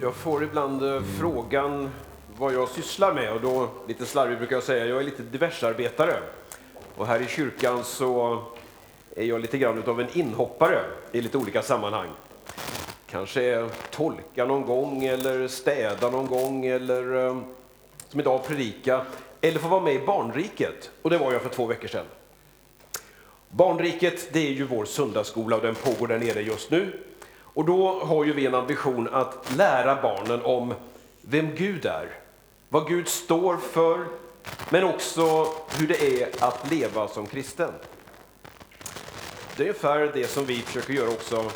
Jag får ibland eh, frågan vad jag sysslar med och då, lite slarvigt brukar jag säga, jag är lite diversarbetare. Och här i kyrkan så är jag lite grann av en inhoppare i lite olika sammanhang. Kanske tolka någon gång eller städa någon gång eller eh, som idag predika. Eller få vara med i Barnriket och det var jag för två veckor sedan. Barnriket det är ju vår söndagsskola och den pågår där nere just nu. Och då har ju vi en ambition att lära barnen om vem Gud är, vad Gud står för, men också hur det är att leva som kristen. Det är ungefär det som vi försöker göra också.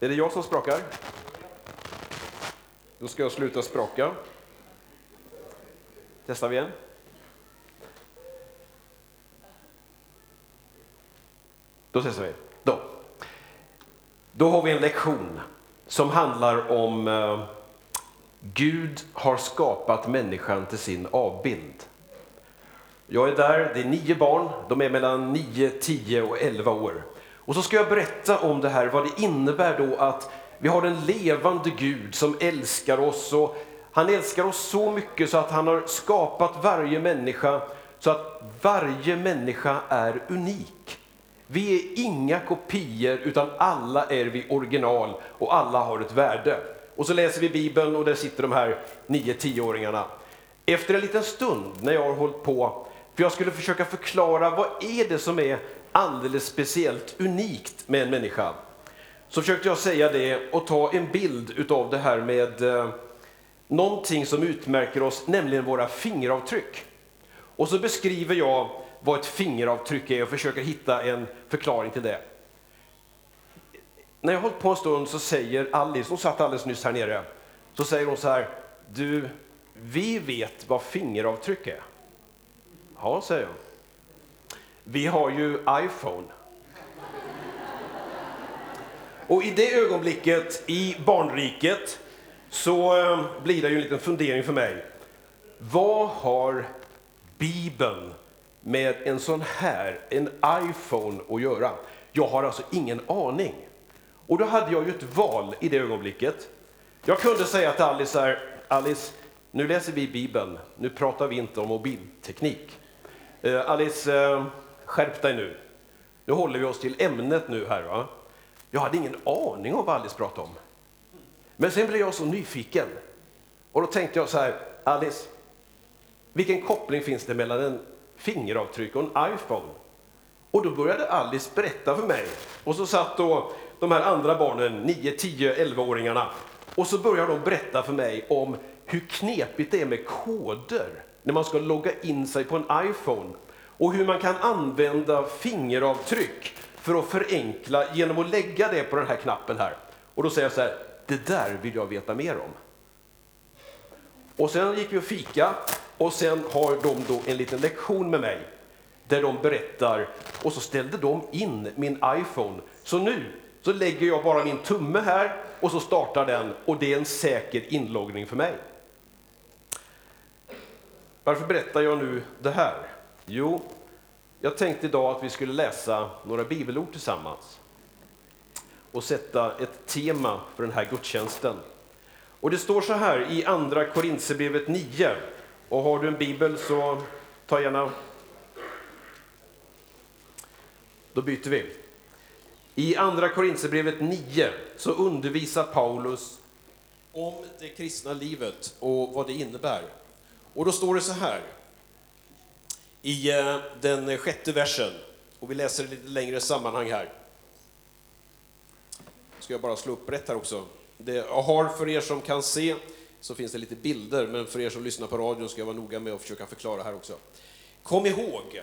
Är det jag som sprakar? Då ska jag sluta spraka. Testar vi igen. Då testar vi. Då. Har vi en lektion som handlar om eh, Gud har skapat människan till sin avbild. Jag är där, det är nio barn, de är mellan 9, 10 och 11 år. Och så ska jag berätta om det här, vad det innebär då att vi har en levande Gud som älskar oss. Och han älskar oss så mycket så att han har skapat varje människa så att varje människa är unik. Vi är inga kopior utan alla är vi original och alla har ett värde. Och så läser vi Bibeln och där sitter de här 9-10-åringarna. Efter en liten stund när jag har hållit på, för jag skulle försöka förklara vad är det som är alldeles speciellt unikt med en människa. Så försökte jag säga det och ta en bild utav det här med eh, någonting som utmärker oss, nämligen våra fingeravtryck. Och så beskriver jag vad ett fingeravtryck är och försöker hitta en förklaring till det. När jag har hållit på en stund så säger Alice, hon satt alldeles nyss här nere, så säger hon så här, du, vi vet vad fingeravtryck är. Ja, säger jag. Vi har ju iPhone. Och i det ögonblicket i barnriket så eh, blir det ju en liten fundering för mig. Vad har Bibeln med en sån här, en iPhone att göra? Jag har alltså ingen aning. Och då hade jag ju ett val i det ögonblicket. Jag kunde säga till Alice här, Alice, nu läser vi Bibeln, nu pratar vi inte om mobilteknik. Eh, Alice, eh, skärp dig nu. Nu håller vi oss till ämnet nu här. Va? Jag hade ingen aning om vad Alice pratade om. Men sen blev jag så nyfiken. Och då tänkte jag så här, Alice, vilken koppling finns det mellan en fingeravtryck och en iPhone? Och då började Alice berätta för mig. Och så satt då de här andra barnen, 9, 10, 11-åringarna. Och så började de berätta för mig om hur knepigt det är med koder när man ska logga in sig på en iPhone. Och hur man kan använda fingeravtryck för att förenkla genom att lägga det på den här knappen här. Och då säger jag så här, det där vill jag veta mer om. Och sen gick vi och fika och sen har de då en liten lektion med mig där de berättar och så ställde de in min iPhone. Så nu så lägger jag bara min tumme här och så startar den och det är en säker inloggning för mig. Varför berättar jag nu det här? Jo, jag tänkte idag att vi skulle läsa några bibelord tillsammans och sätta ett tema för den här gudstjänsten. Och det står så här i Andra Korinthierbrevet 9. Och har du en bibel så ta gärna... Då byter vi. I Andra Korinthierbrevet 9 så undervisar Paulus om det kristna livet och vad det innebär. Och då står det så här i eh, den sjätte versen, och vi läser det lite längre sammanhang här. Ska jag bara slå upp rätt här också. Det jag har för er som kan se så finns det lite bilder, men för er som lyssnar på radion ska jag vara noga med att försöka förklara här också. Kom ihåg,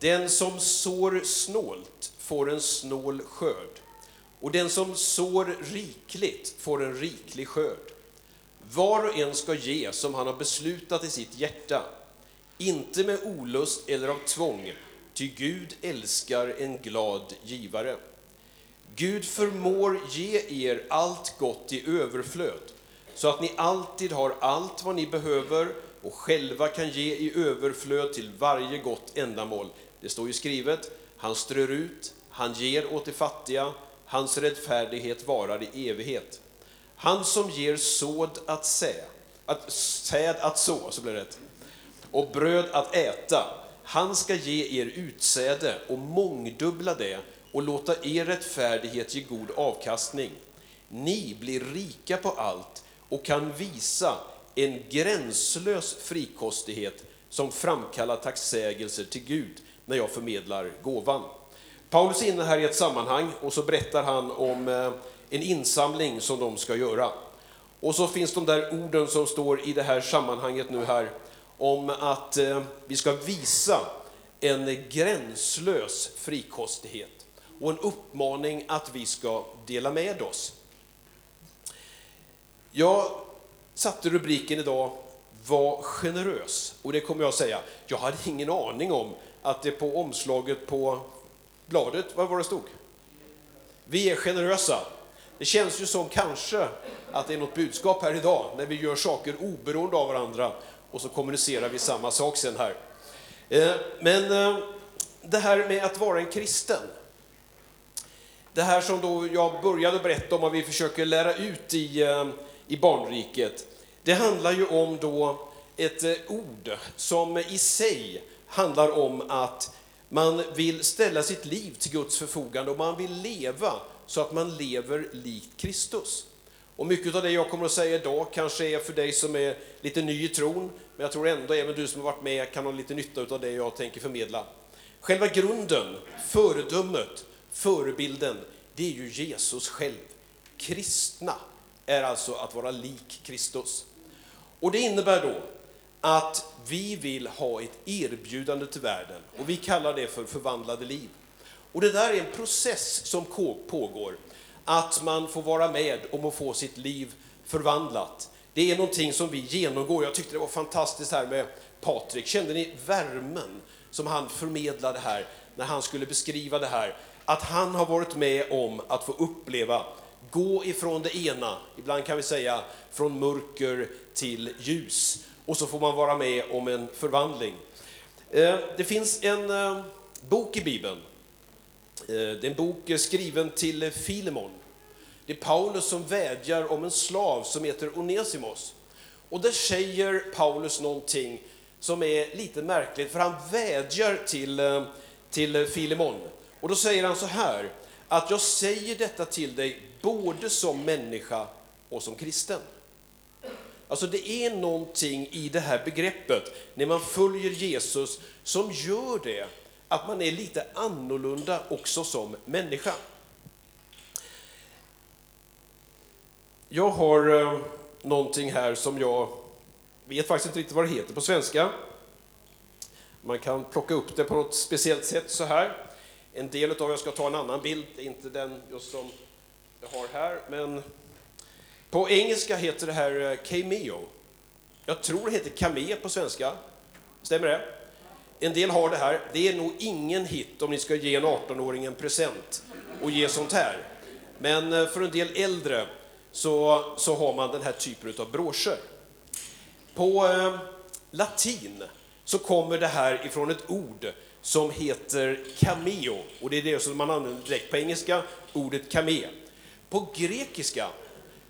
den som sår snålt får en snål skörd, och den som sår rikligt får en riklig skörd. Var och en ska ge som han har beslutat i sitt hjärta, inte med olust eller av tvång, ty Gud älskar en glad givare. Gud förmår ge er allt gott i överflöd, så att ni alltid har allt vad ni behöver och själva kan ge i överflöd till varje gott ändamål. Det står ju skrivet, han strör ut, han ger åt de fattiga, hans rättfärdighet varar i evighet. Han som ger såd att sä, att, säd att så, så blir det rätt, och bröd att äta, han ska ge er utsäde och mångdubbla det och låta er rättfärdighet ge god avkastning. Ni blir rika på allt och kan visa en gränslös frikostighet som framkallar tacksägelser till Gud när jag förmedlar gåvan. Paulus är inne här i ett sammanhang och så berättar han om eh, en insamling som de ska göra. Och så finns de där orden som står i det här sammanhanget nu här om att eh, vi ska visa en gränslös frikostighet och en uppmaning att vi ska dela med oss. Jag satte rubriken idag Var generös. Och det kommer jag att säga, jag hade ingen aning om att det på omslaget på bladet, vad var det stod? Vi är generösa. Det känns ju som kanske att det är något budskap här idag när vi gör saker oberoende av varandra och så kommunicerar vi samma sak sen här. Eh, men eh, det här med att vara en kristen, det här som då jag började berätta om att vi försöker lära ut i, eh, i barnriket, det handlar ju om då ett eh, ord som i sig handlar om att man vill ställa sitt liv till Guds förfogande och man vill leva så att man lever likt Kristus. Och mycket av det jag kommer att säga idag kanske är för dig som är lite ny i tron, men jag tror ändå även du som har varit med kan ha lite nytta av det jag tänker förmedla. Själva grunden, föredömet, förebilden, det är ju Jesus själv. Kristna är alltså att vara lik Kristus. Och det innebär då att vi vill ha ett erbjudande till världen och vi kallar det för förvandlade liv. Och det där är en process som pågår, att man får vara med om att få sitt liv förvandlat. Det är någonting som vi genomgår. Jag tyckte det var fantastiskt här med Patrik. Kände ni värmen som han förmedlade här när han skulle beskriva det här? Att han har varit med om att få uppleva, gå ifrån det ena, ibland kan vi säga från mörker till ljus. Och så får man vara med om en förvandling. Eh, det finns en eh, bok i Bibeln eh, det är en bok skriven till Filemon. Det är Paulus som vädjar om en slav som heter Onesimos. Och där säger Paulus någonting som är lite märkligt, för han vädjar till, till Filemon. Och då säger han så här, att jag säger detta till dig både som människa och som kristen. Alltså det är någonting i det här begreppet, när man följer Jesus, som gör det att man är lite annorlunda också som människa. Jag har eh, någonting här som jag vet faktiskt inte riktigt vad det heter på svenska. Man kan plocka upp det på något speciellt sätt så här. En del av jag ska ta en annan bild, inte den just som jag har här, men på engelska heter det här eh, cameo. Jag tror det heter kame på svenska. Stämmer det? En del har det här. Det är nog ingen hit om ni ska ge en 18-åring en present och ge sånt här. Men eh, för en del äldre så, så har man den här typen av broscher. På eh, latin så kommer det här ifrån ett ord som heter cameo och det är det som man använder direkt på engelska, ordet kamé. På grekiska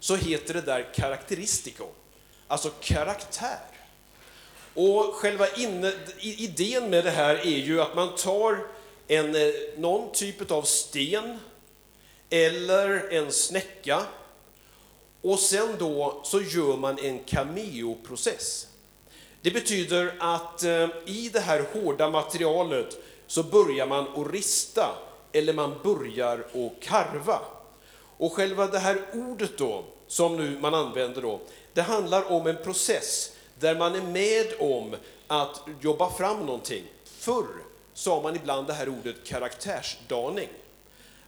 så heter det där karakteristico, alltså karaktär. Och själva inne, idén med det här är ju att man tar en, eh, någon typ av sten eller en snäcka och sen då så gör man en cameo-process. Det betyder att eh, i det här hårda materialet så börjar man att rista eller man börjar att karva. Och själva det här ordet då, som nu man använder då, det handlar om en process där man är med om att jobba fram någonting. Förr sa man ibland det här ordet karaktärsdaning.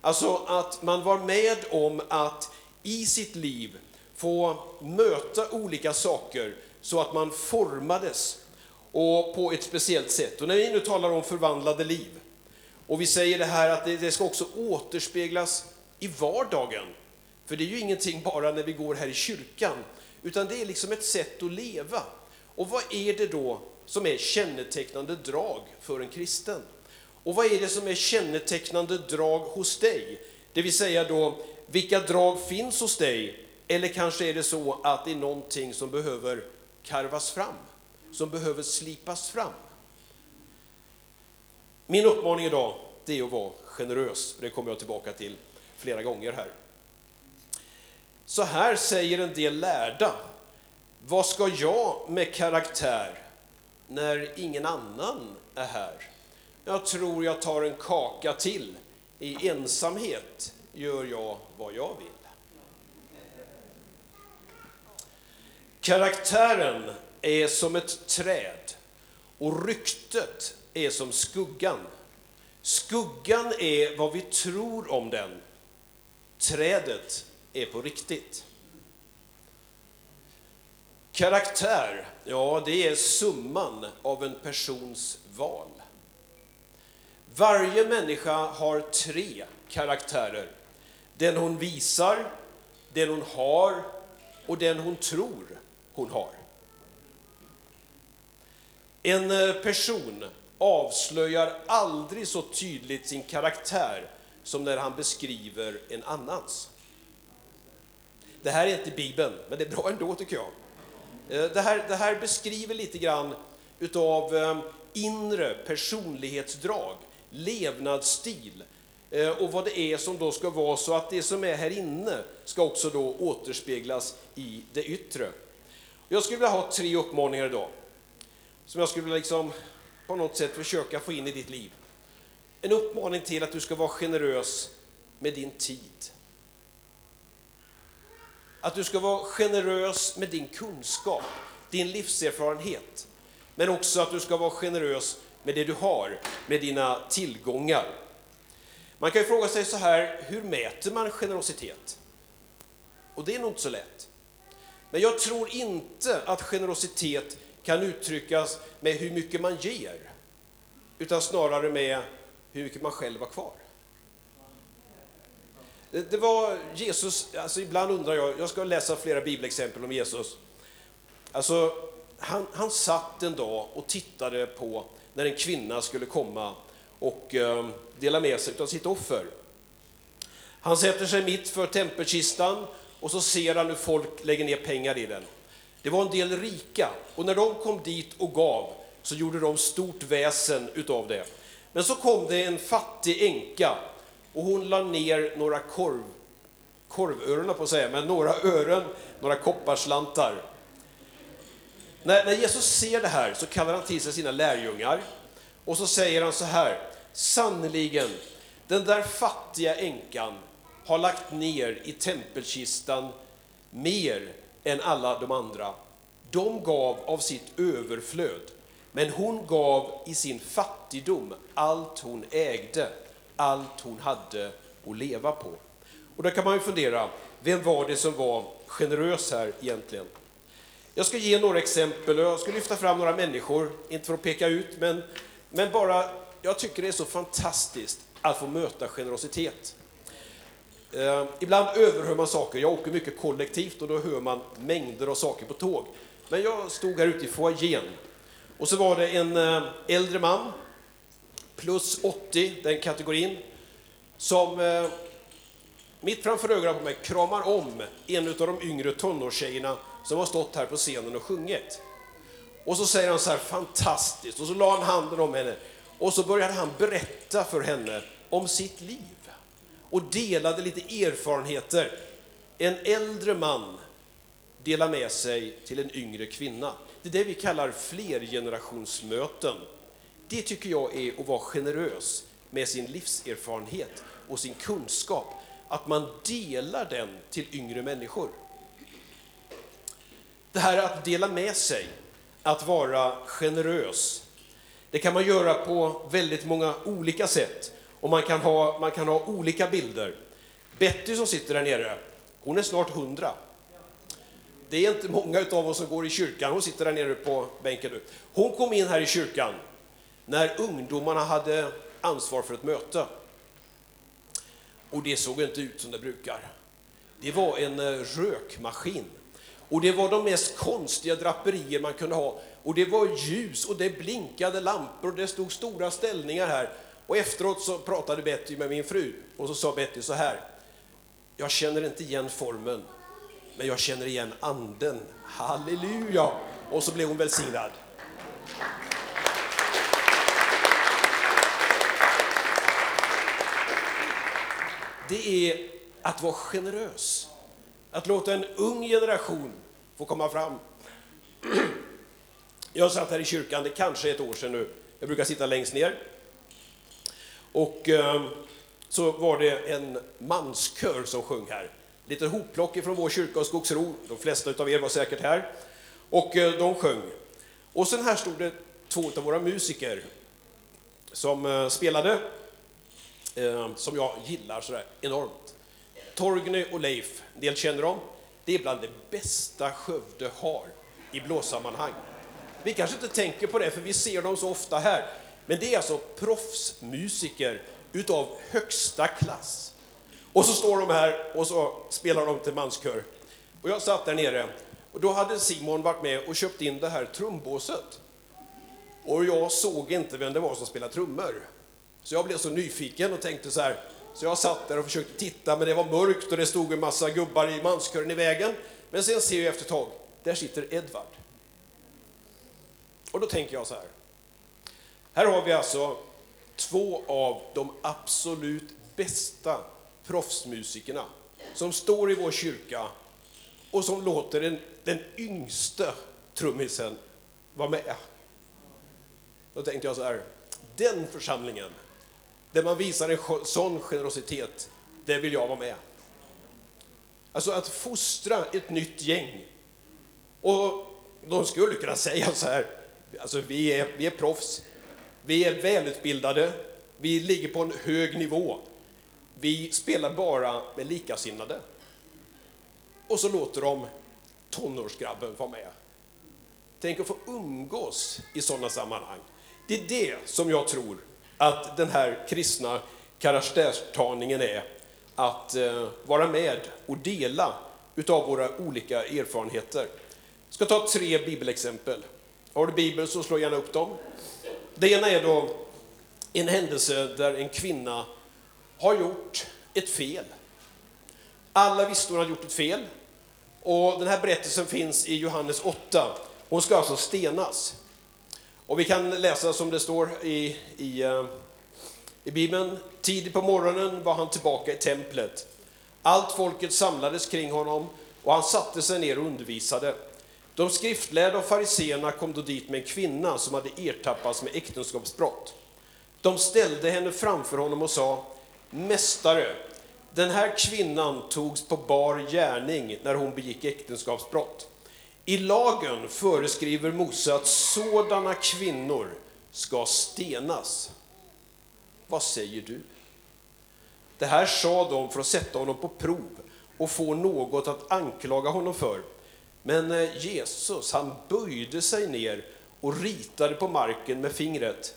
Alltså att man var med om att i sitt liv få möta olika saker så att man formades och på ett speciellt sätt. Och när vi nu talar om förvandlade liv och vi säger det här att det, det ska också återspeglas i vardagen. För det är ju ingenting bara när vi går här i kyrkan, utan det är liksom ett sätt att leva. Och vad är det då som är kännetecknande drag för en kristen? Och vad är det som är kännetecknande drag hos dig? Det vill säga då, vilka drag finns hos dig? Eller kanske är det så att det är någonting som behöver karvas fram, som behöver slipas fram. Min uppmaning idag, det är att vara generös. Det kommer jag tillbaka till flera gånger här. Så här säger en del lärda. Vad ska jag med karaktär när ingen annan är här? Jag tror jag tar en kaka till. I ensamhet gör jag vad jag vill. Karaktären är som ett träd och ryktet är som skuggan. Skuggan är vad vi tror om den. Trädet är på riktigt. Karaktär, ja, det är summan av en persons val. Varje människa har tre karaktärer. Den hon visar, den hon har och den hon tror hon har. En eh, person avslöjar aldrig så tydligt sin karaktär som när han beskriver en annans. Det här är inte Bibeln, men det är bra ändå tycker jag. Eh, det här, det här beskriver lite grann utav eh, inre personlighetsdrag, levnadsstil eh, och vad det är som då ska vara så att det som är här inne ska också då återspeglas i det yttre. Jag skulle vilja ha tre uppmaningar idag som jag skulle vilja liksom på något sätt försöka få in i ditt liv. En uppmaning till att du ska vara generös med din tid. Att du ska vara generös med din kunskap, din livserfarenhet. Men också att du ska vara generös med det du har, med dina tillgångar. Man kan ju fråga sig så här, hur mäter man generositet? Och det är nog inte så lätt. Men jag tror inte att generositet kan uttryckas med hur mycket man ger, utan snarare med hur mycket man själv har kvar. Det var Jesus, alltså ibland undrar jag, jag ska läsa flera bibelexempel om Jesus. Alltså, han, han satt en dag och tittade på när en kvinna skulle komma och eh, dela med sig av sitt offer. Han sätter sig mitt för tempelkistan och så ser han hur folk lägger ner pengar i den. Det var en del rika och när de kom dit och gav så gjorde de stort väsen utav det. Men så kom det en fattig änka och hon la ner några korv, korvöron på att säga, men några ören, några kopparslantar. När, när Jesus ser det här så kallar han till sig sina lärjungar och så säger han så här, sannerligen, den där fattiga änkan har lagt ner i tempelkistan mer än alla de andra. De gav av sitt överflöd, men hon gav i sin fattigdom allt hon ägde, allt hon hade att leva på. Och då kan man ju fundera, vem var det som var generös här egentligen? Jag ska ge några exempel och jag ska lyfta fram några människor, inte för att peka ut, men, men bara, jag tycker det är så fantastiskt att få möta generositet. Eh, ibland överhör man saker. Jag åker mycket kollektivt och då hör man mängder av saker på tåg. Men jag stod här ute i foajén och så var det en eh, äldre man, plus 80, den kategorin, som eh, mitt framför ögonen på mig kramar om en av de yngre tonårstjejerna som har stått här på scenen och sjungit. Och så säger han så här, fantastiskt, och så la han handen om henne och så började han berätta för henne om sitt liv och delade lite erfarenheter. En äldre man delar med sig till en yngre kvinna. Det är det vi kallar flergenerationsmöten. Det tycker jag är att vara generös med sin livserfarenhet och sin kunskap. Att man delar den till yngre människor. Det här att dela med sig, att vara generös, det kan man göra på väldigt många olika sätt. Och man kan ha, man kan ha olika bilder. Betty som sitter där nere, hon är snart hundra. Det är inte många av oss som går i kyrkan. Hon sitter där nere på bänken nu. Hon kom in här i kyrkan när ungdomarna hade ansvar för ett möte. Och det såg inte ut som det brukar. Det var en eh, rökmaskin. Och det var de mest konstiga draperier man kunde ha. Och det var ljus och det blinkade lampor och det stod stora ställningar här. Och efteråt så pratade Betty med min fru och så sa Betty så här. Jag känner inte igen formen, men jag känner igen anden. Halleluja! Och så blev hon välsignad. Det är att vara generös. Att låta en ung generation få komma fram. Jag satt här i kyrkan, det kanske är ett år sedan nu. Jag brukar sitta längst ner. Och eh, så var det en manskör som sjöng här. Lite hopplock från vår kyrka och Skogsro. De flesta av er var säkert här. Och eh, de sjöng. Och sen här stod det två av våra musiker som eh, spelade, eh, som jag gillar sådär enormt. Torgny och Leif, en del känner dem. Det är bland det bästa Skövde har i blåssammanhang. Vi kanske inte tänker på det, för vi ser dem så ofta här. Men det är alltså proffsmusiker utav högsta klass. Och så står de här och så spelar de till manskör. Och jag satt där nere och då hade Simon varit med och köpt in det här trumbåset. Och jag såg inte vem det var som spelade trummor. Så jag blev så nyfiken och tänkte så här, så jag satt där och försökte titta, men det var mörkt och det stod en massa gubbar i manskören i vägen. Men sen ser jag efter ett tag, där sitter Edvard. Och då tänker jag så här. Här har vi alltså två av de absolut bästa proffsmusikerna som står i vår kyrka och som låter den, den yngste trummisen vara med. Då tänkte jag så här, den församlingen, där man visar en sån generositet, där vill jag vara med. Alltså att fostra ett nytt gäng. Och de skulle kunna säga så här, alltså vi är, vi är proffs, vi är välutbildade, vi ligger på en hög nivå. Vi spelar bara med likasinnade. Och så låter de tonårsgrabben vara med. Tänk att få umgås i sådana sammanhang. Det är det som jag tror att den här kristna karaktärstagningen är. Att eh, vara med och dela utav våra olika erfarenheter. Jag ska ta tre bibelexempel. Har du bibel så slå gärna upp dem. Det ena är då en händelse där en kvinna har gjort ett fel. Alla visste hon hade gjort ett fel. Och den här berättelsen finns i Johannes 8. Hon ska alltså stenas. Och vi kan läsa som det står i, i, eh, i Bibeln. Tidigt på morgonen var han tillbaka i templet. Allt folket samlades kring honom och han satte sig ner och undervisade. De skriftlärda och fariseerna kom då dit med en kvinna som hade ertappats med äktenskapsbrott. De ställde henne framför honom och sa, Mästare, den här kvinnan togs på bar gärning när hon begick äktenskapsbrott. I lagen föreskriver Mose att sådana kvinnor ska stenas. Vad säger du? Det här sa de för att sätta honom på prov och få något att anklaga honom för. Men eh, Jesus, han böjde sig ner och ritade på marken med fingret.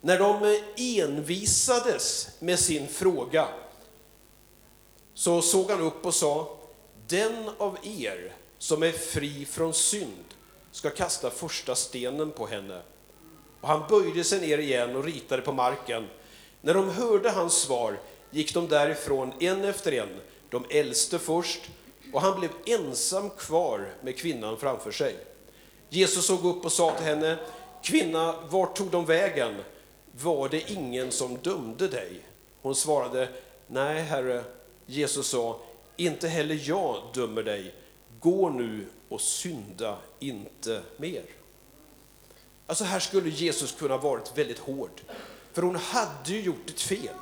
När de envisades med sin fråga så såg han upp och sa, den av er som är fri från synd ska kasta första stenen på henne. Och han böjde sig ner igen och ritade på marken. När de hörde hans svar gick de därifrån en efter en, de äldste först, och han blev ensam kvar med kvinnan framför sig. Jesus såg upp och sa till henne, kvinna, vart tog de vägen? Var det ingen som dömde dig? Hon svarade, nej, herre. Jesus sa, inte heller jag dömer dig. Gå nu och synda inte mer. Alltså här skulle Jesus kunna varit väldigt hård, för hon hade ju gjort ett fel.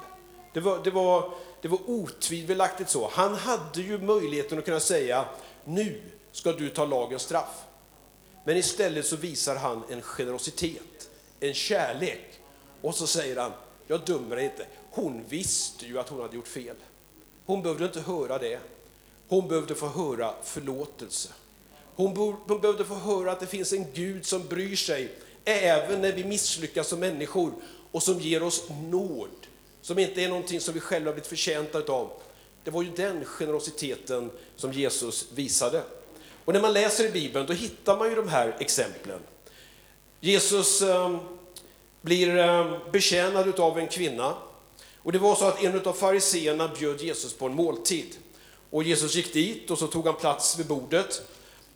Det var, det var, det var otvivelaktigt så. Han hade ju möjligheten att kunna säga, nu ska du ta lagens straff. Men istället så visar han en generositet, en kärlek. Och så säger han, jag dömer inte. hon visste ju att hon hade gjort fel. Hon behövde inte höra det. Hon behövde få höra förlåtelse. Hon, hon behövde få höra att det finns en Gud som bryr sig även när vi misslyckas som människor och som ger oss nåd, som inte är någonting som vi själva blivit förtjänta av. Det var ju den generositeten som Jesus visade. Och när man läser i Bibeln då hittar man ju de här exemplen. Jesus eh, blir eh, betjänad av en kvinna. Och det var så att en av fariseerna bjöd Jesus på en måltid. Och Jesus gick dit och så tog han plats vid bordet.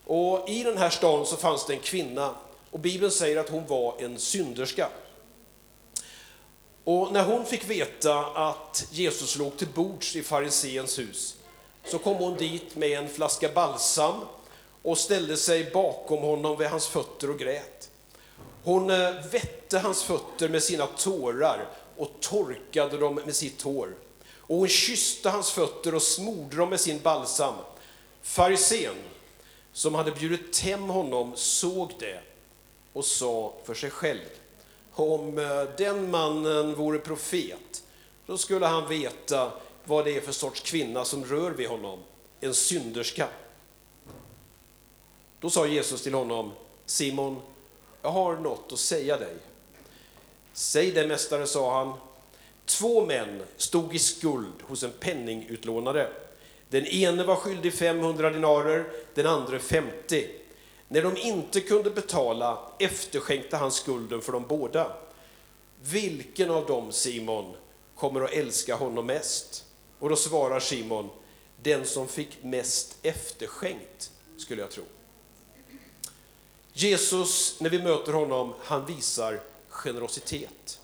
Och i den här staden så fanns det en kvinna och Bibeln säger att hon var en synderska. Och när hon fick veta att Jesus låg till bords i fariseens hus så kom hon dit med en flaska balsam och ställde sig bakom honom vid hans fötter och grät. Hon eh, vette hans fötter med sina tårar och torkade dem med sitt hår. Och hon kysste hans fötter och smorde dem med sin balsam. Farisén, som hade bjudit hem honom, såg det och sa för sig själv, om eh, den mannen vore profet, då skulle han veta vad det är för sorts kvinna som rör vid honom, en synderska. Då sa Jesus till honom, Simon, jag har något att säga dig. Säg det, mästare, sa han. Två män stod i skuld hos en penningutlånare. Den ene var skyldig 500 dinarer, den andra 50. När de inte kunde betala efterskänkte han skulden för dem båda. Vilken av dem, Simon, kommer att älska honom mest? Och då svarar Simon, den som fick mest efterskänkt, skulle jag tro. Jesus, när vi möter honom, han visar generositet.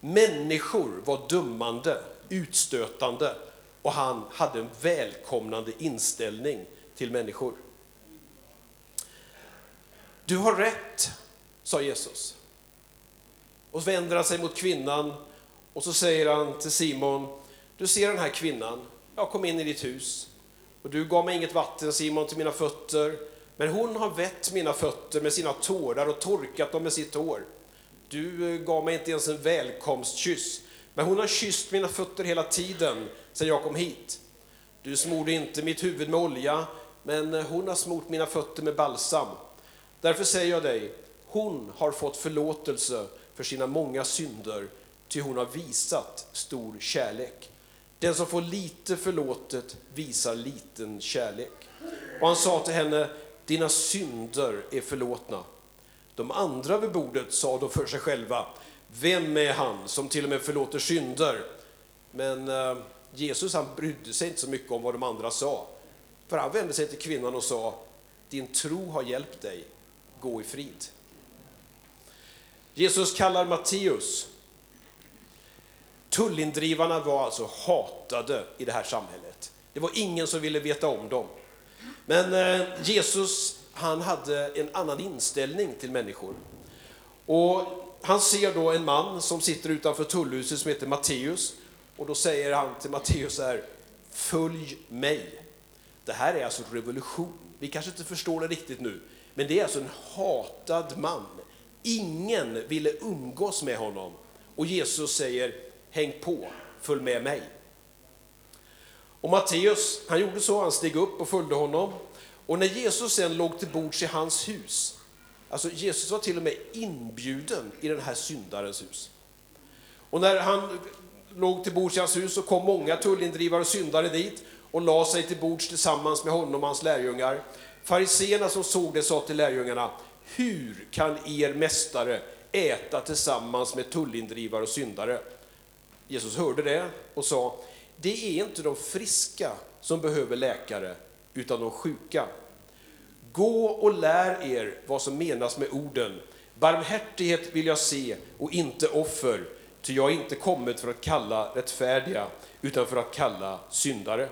Människor var dömande, utstötande och han hade en välkomnande inställning till människor. Du har rätt, sa Jesus. Och så vänder han sig mot kvinnan och så säger han till Simon, du ser den här kvinnan, jag kom in i ditt hus och du gav mig inget vatten Simon till mina fötter, men hon har vett mina fötter med sina tårar och torkat dem med sitt hår. Du eh, gav mig inte ens en välkomstkyss, men hon har kysst mina fötter hela tiden sedan jag kom hit. Du smorde inte mitt huvud med olja, men eh, hon har smort mina fötter med balsam. Därför säger jag dig, hon har fått förlåtelse för sina många synder, ty hon har visat stor kärlek. Den som får lite förlåtet visar liten kärlek. Och han sa till henne, dina synder är förlåtna. De andra vid bordet sa då för sig själva, vem är han som till och med förlåter synder? Men eh, Jesus han brydde sig inte så mycket om vad de andra sa. För han vände sig till kvinnan och sa, din tro har hjälpt dig, gå i frid. Jesus kallar Matteus. Tullindrivarna var alltså hatade i det här samhället. Det var ingen som ville veta om dem. Men eh, Jesus han hade en annan inställning till människor. Och han ser då en man som sitter utanför tullhuset som heter Matteus. Och då säger han till Matteus här, följ mig. Det här är alltså revolution. Vi kanske inte förstår det riktigt nu, men det är alltså en hatad man. Ingen ville umgås med honom. Och Jesus säger, häng på, följ med mig. Och Matteus, han gjorde så, han steg upp och följde honom. Och när Jesus sen låg till bords i hans hus, alltså Jesus var till och med inbjuden i den här syndarens hus. Och när han låg till bords i hans hus så kom många tullindrivare och syndare dit och la sig till bords tillsammans med honom och hans lärjungar. Fariseerna som såg det sa till lärjungarna, hur kan er mästare äta tillsammans med tullindrivare och syndare? Jesus hörde det och sa, det är inte de friska som behöver läkare, utan de sjuka. Gå och lär er vad som menas med orden, barmhärtighet vill jag se och inte offer, ty jag är inte kommit för att kalla rättfärdiga, utan för att kalla syndare.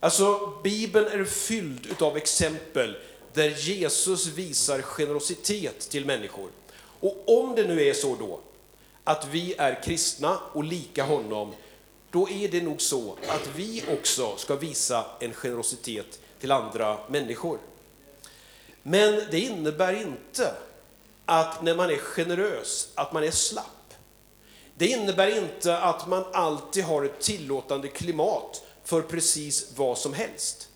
Alltså, Bibeln är fylld av exempel där Jesus visar generositet till människor. Och om det nu är så då att vi är kristna och lika honom, då är det nog så att vi också ska visa en generositet till andra människor. Men det innebär inte att när man är generös, att man är slapp. Det innebär inte att man alltid har ett tillåtande klimat för precis vad som helst.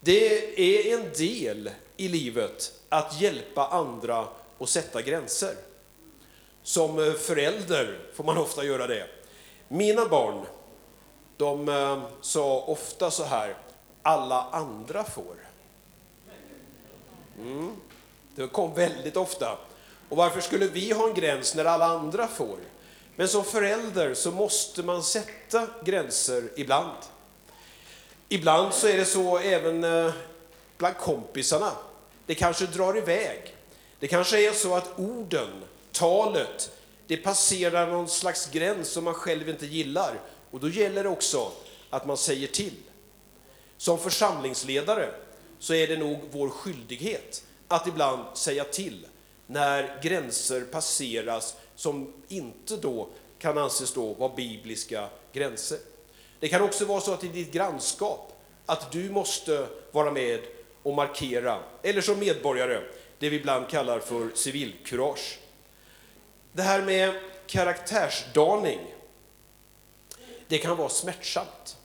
Det är en del i livet att hjälpa andra och sätta gränser. Som förälder får man ofta göra det. Mina barn, de eh, sa ofta så här, alla andra får. Mm. Det kom väldigt ofta. Och varför skulle vi ha en gräns när alla andra får? Men som förälder så måste man sätta gränser ibland. Ibland så är det så även eh, bland kompisarna. Det kanske drar iväg. Det kanske är så att orden, talet, det passerar någon slags gräns som man själv inte gillar. Och då gäller det också att man säger till. Som församlingsledare så är det nog vår skyldighet att ibland säga till när gränser passeras som inte då kan anses då vara bibliska gränser. Det kan också vara så att i ditt grannskap, att du måste vara med och markera, eller som medborgare, det vi ibland kallar för civilkurage. Det här med karaktärsdaning, det kan vara smärtsamt.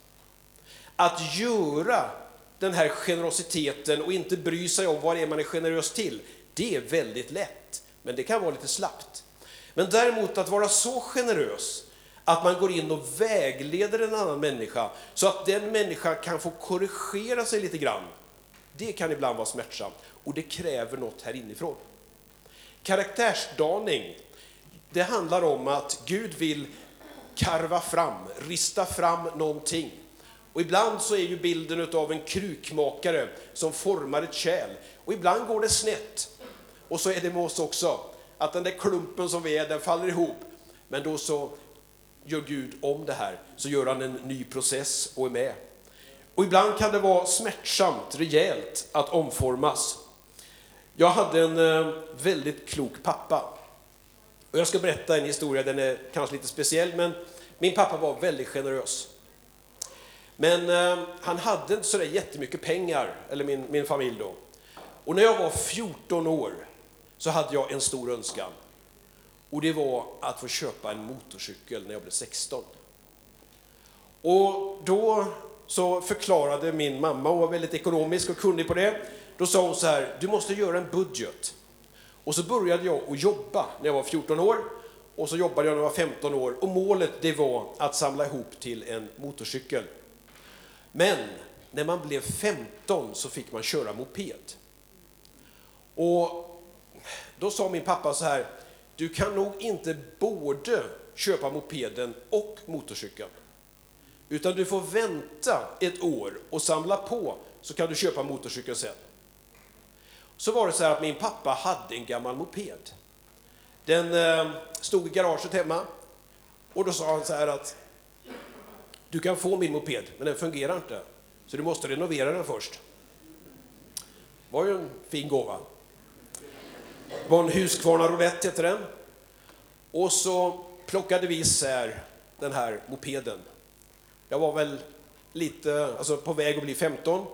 Att göra den här generositeten och inte bry sig om vad det är man är generös till, det är väldigt lätt, men det kan vara lite slappt. Men däremot att vara så generös att man går in och vägleder en annan människa så att den människan kan få korrigera sig lite grann. Det kan ibland vara smärtsamt och det kräver något här inifrån. Karaktärsdaning, det handlar om att Gud vill karva fram, rista fram någonting. Och ibland så är ju bilden av en krukmakare som formar ett kärl. Och ibland går det snett. Och så är det med oss också att den där klumpen som vi är, den faller ihop. Men då så gör Gud om det här, så gör han en ny process och är med. Och ibland kan det vara smärtsamt, rejält, att omformas. Jag hade en eh, väldigt klok pappa. Och jag ska berätta en historia, den är kanske lite speciell, men min pappa var väldigt generös. Men eh, han hade inte sådär jättemycket pengar, eller min, min familj då. Och när jag var 14 år så hade jag en stor önskan. Och det var att få köpa en motorcykel när jag blev 16. Och då så förklarade min mamma, hon var väldigt ekonomisk och kunnig på det, då sa hon så här, du måste göra en budget. Och så började jag att jobba när jag var 14 år och så jobbade jag när jag var 15 år och målet det var att samla ihop till en motorcykel. Men när man blev 15 så fick man köra moped. Och då sa min pappa så här, du kan nog inte både köpa mopeden och motorcykeln. Utan du får vänta ett år och samla på, så kan du köpa motorcykeln sen. Så var det så här att min pappa hade en gammal moped. Den eh, stod i garaget hemma och då sa han så här att du kan få min moped, men den fungerar inte. Så du måste renovera den först. Det var ju en fin gåva. Det var en Husqvarna Roulette hette den. Och så plockade vi isär den här mopeden. Jag var väl lite, alltså på väg att bli 15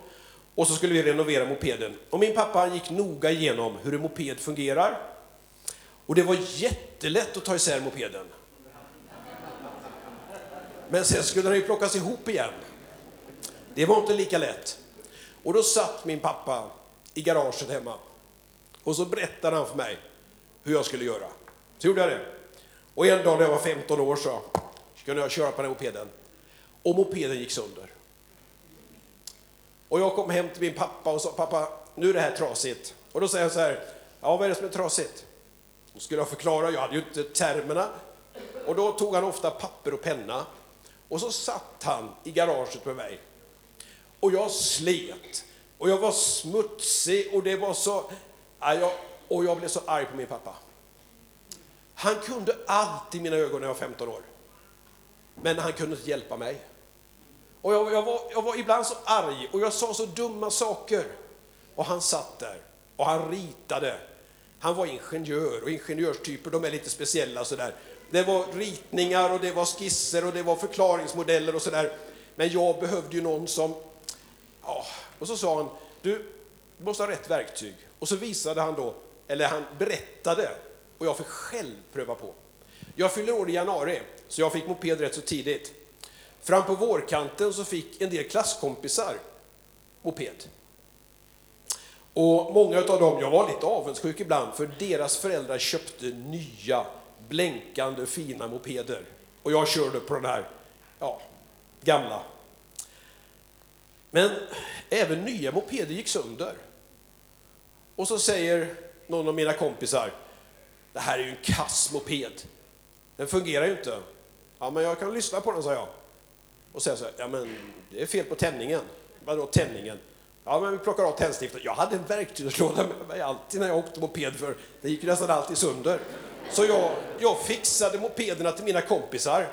och så skulle vi renovera mopeden. Och min pappa gick noga igenom hur en moped fungerar. Och det var jättelätt att ta isär mopeden. Men sen skulle den ju plockas ihop igen. Det var inte lika lätt. Och då satt min pappa i garaget hemma och så berättade han för mig hur jag skulle göra. Så gjorde jag det. Och en dag när jag var 15 år så kunde jag köra på den mopeden. Och mopeden gick sönder. Och jag kom hem till min pappa och sa, pappa, nu är det här trasigt. Och då säger jag så här, ja vad är det som är trasigt? Då skulle jag förklara, jag hade ju inte termerna. Och då tog han ofta papper och penna. Och så satt han i garaget med mig. Och jag slet. Och jag var smutsig och det var så... Och jag blev så arg på min pappa. Han kunde allt i mina ögon när jag var 15 år. Men han kunde inte hjälpa mig. Och jag, jag, var, jag var ibland så arg och jag sa så dumma saker. Och han satt där och han ritade. Han var ingenjör och ingenjörstyper de är lite speciella sådär. Det var ritningar och det var skisser och det var förklaringsmodeller och sådär. Men jag behövde ju någon som... Ja. Och så sa han, du måste ha rätt verktyg. Och så visade han då, eller han berättade, och jag fick själv pröva på. Jag fyller år i januari, så jag fick moped rätt så tidigt. Fram på vårkanten så fick en del klasskompisar moped. Och många av dem, jag var lite avundsjuk ibland, för deras föräldrar köpte nya, blänkande, fina mopeder. Och jag körde på den här, ja, gamla. Men även nya mopeder gick sönder. Och så säger någon av mina kompisar, det här är ju en kass moped. Den fungerar ju inte. Ja, men jag kan lyssna på den, sa jag. Och säga så här, ja men det är fel på tändningen. Vadå tändningen? Ja, men vi plockar av tändstiftet. Jag hade en verktygslåda med mig alltid när jag åkte moped, för det gick nästan alltid sönder. Så jag, jag fixade mopederna till mina kompisar.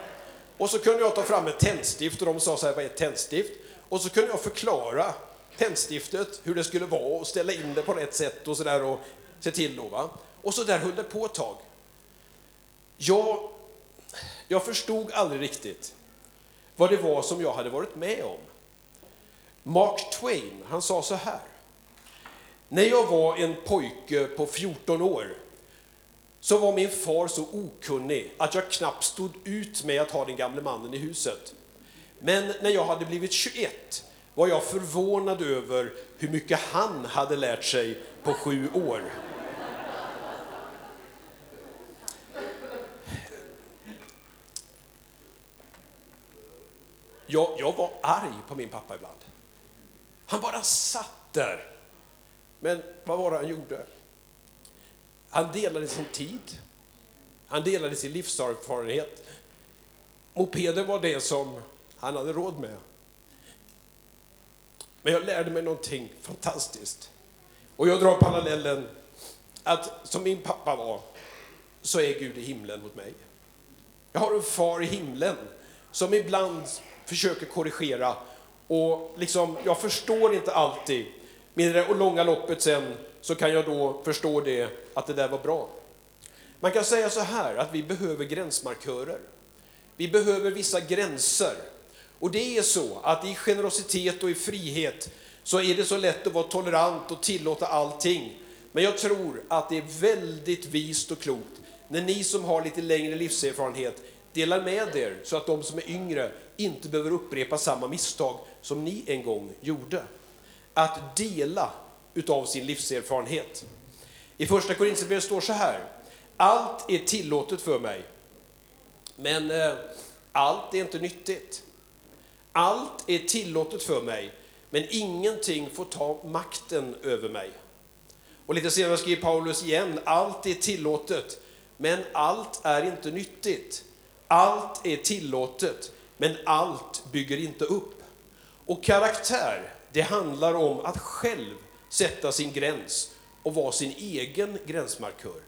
Och så kunde jag ta fram ett tändstift och de sa så här, vad är ett tändstift? Och så kunde jag förklara tändstiftet, hur det skulle vara och ställa in det på rätt sätt och sådär och se till då. Va? Och så där höll det på ett tag. Jag, jag förstod aldrig riktigt vad det var som jag hade varit med om. Mark Twain, han sa så här. När jag var en pojke på 14 år så var min far så okunnig att jag knappt stod ut med att ha den gamle mannen i huset. Men när jag hade blivit 21 var jag förvånad över hur mycket han hade lärt sig på sju år. Jag, jag var arg på min pappa ibland. Han bara satt där. Men vad var det han gjorde? Han delade sin tid. Han delade sin livserfarenhet. Mopeden var det som han hade råd med. Men jag lärde mig någonting fantastiskt. Och jag drar parallellen att som min pappa var, så är Gud i himlen mot mig. Jag har en far i himlen som ibland försöker korrigera och liksom, jag förstår inte alltid, men i det långa loppet sen så kan jag då förstå det, att det där var bra. Man kan säga så här, att vi behöver gränsmarkörer. Vi behöver vissa gränser. Och det är så att i generositet och i frihet så är det så lätt att vara tolerant och tillåta allting. Men jag tror att det är väldigt vist och klokt när ni som har lite längre livserfarenhet delar med er så att de som är yngre inte behöver upprepa samma misstag som ni en gång gjorde. Att dela utav sin livserfarenhet. I första Korinthierbrevet står så här. Allt är tillåtet för mig, men eh, allt är inte nyttigt. Allt är tillåtet för mig, men ingenting får ta makten över mig. Och lite senare skriver Paulus igen, allt är tillåtet, men allt är inte nyttigt. Allt är tillåtet, men allt bygger inte upp. Och karaktär, det handlar om att själv sätta sin gräns och vara sin egen gränsmarkör.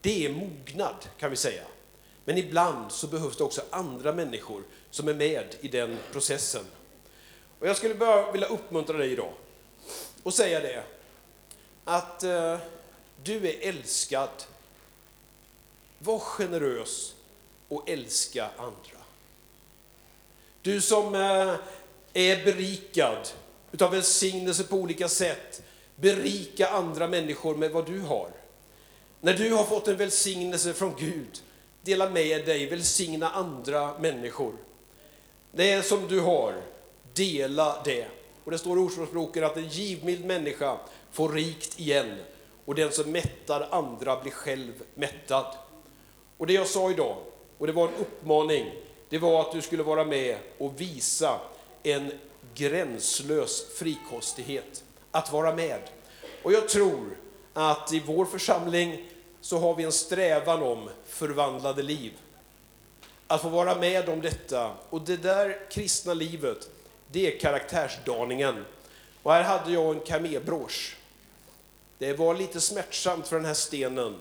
Det är mognad, kan vi säga. Men ibland så behövs det också andra människor som är med i den processen. Och jag skulle bara vilja uppmuntra dig idag och säga det, att eh, du är älskad. Var generös och älska andra. Du som eh, är berikad utav välsignelse på olika sätt, berika andra människor med vad du har. När du har fått en välsignelse från Gud, dela med dig, välsigna andra människor. Det som du har, dela det. Och det står i Ordspråksboken att en givmild människa får rikt igen och den som mättar andra blir själv mättad. Och det jag sa idag, och det var en uppmaning, det var att du skulle vara med och visa en gränslös frikostighet. Att vara med. Och jag tror att i vår församling så har vi en strävan om förvandlade liv. Att få vara med om detta. Och det där kristna livet, det är karaktärsdaningen. Och här hade jag en kamébrosch. Det var lite smärtsamt för den här stenen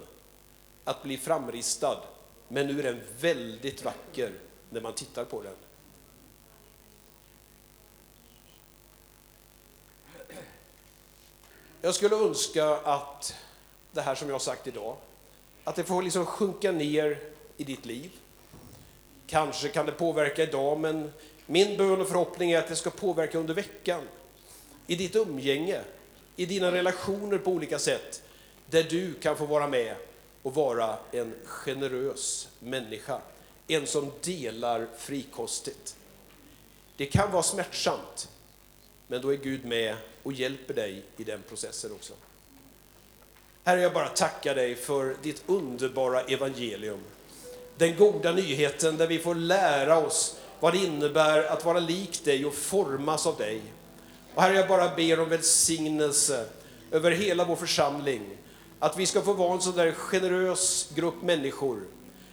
att bli framristad. Men nu är den väldigt vacker när man tittar på den. Jag skulle önska att det här som jag har sagt idag, att det får liksom sjunka ner i ditt liv. Kanske kan det påverka idag, men min bön och förhoppning är att det ska påverka under veckan. I ditt umgänge, i dina relationer på olika sätt, där du kan få vara med och vara en generös människa. En som delar frikostigt. Det kan vara smärtsamt, men då är Gud med och hjälper dig i den processen också. Herre, jag bara tackar dig för ditt underbara evangelium. Den goda nyheten där vi får lära oss vad det innebär att vara lik dig och formas av dig. Och Herre, jag bara ber om välsignelse över hela vår församling. Att vi ska få vara en sån där generös grupp människor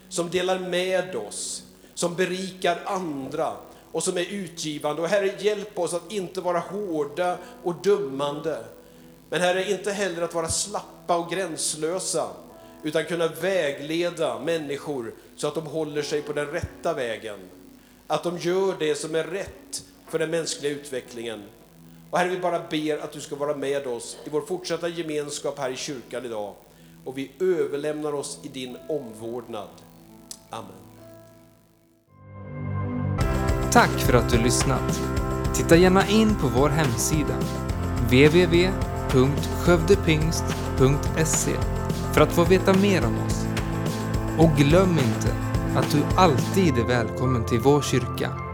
som delar med oss, som berikar andra och som är utgivande. Och Herre, hjälp oss att inte vara hårda och dömande. Men Herre, inte heller att vara slappa och gränslösa, utan kunna vägleda människor så att de håller sig på den rätta vägen. Att de gör det som är rätt för den mänskliga utvecklingen. Och Herre, vi bara ber att du ska vara med oss i vår fortsatta gemenskap här i kyrkan idag. Och vi överlämnar oss i din omvårdnad. Amen. Tack för att du lyssnat. Titta gärna in på vår hemsida, www.skövdepingst.se för att få veta mer om oss. Och glöm inte att du alltid är välkommen till vår kyrka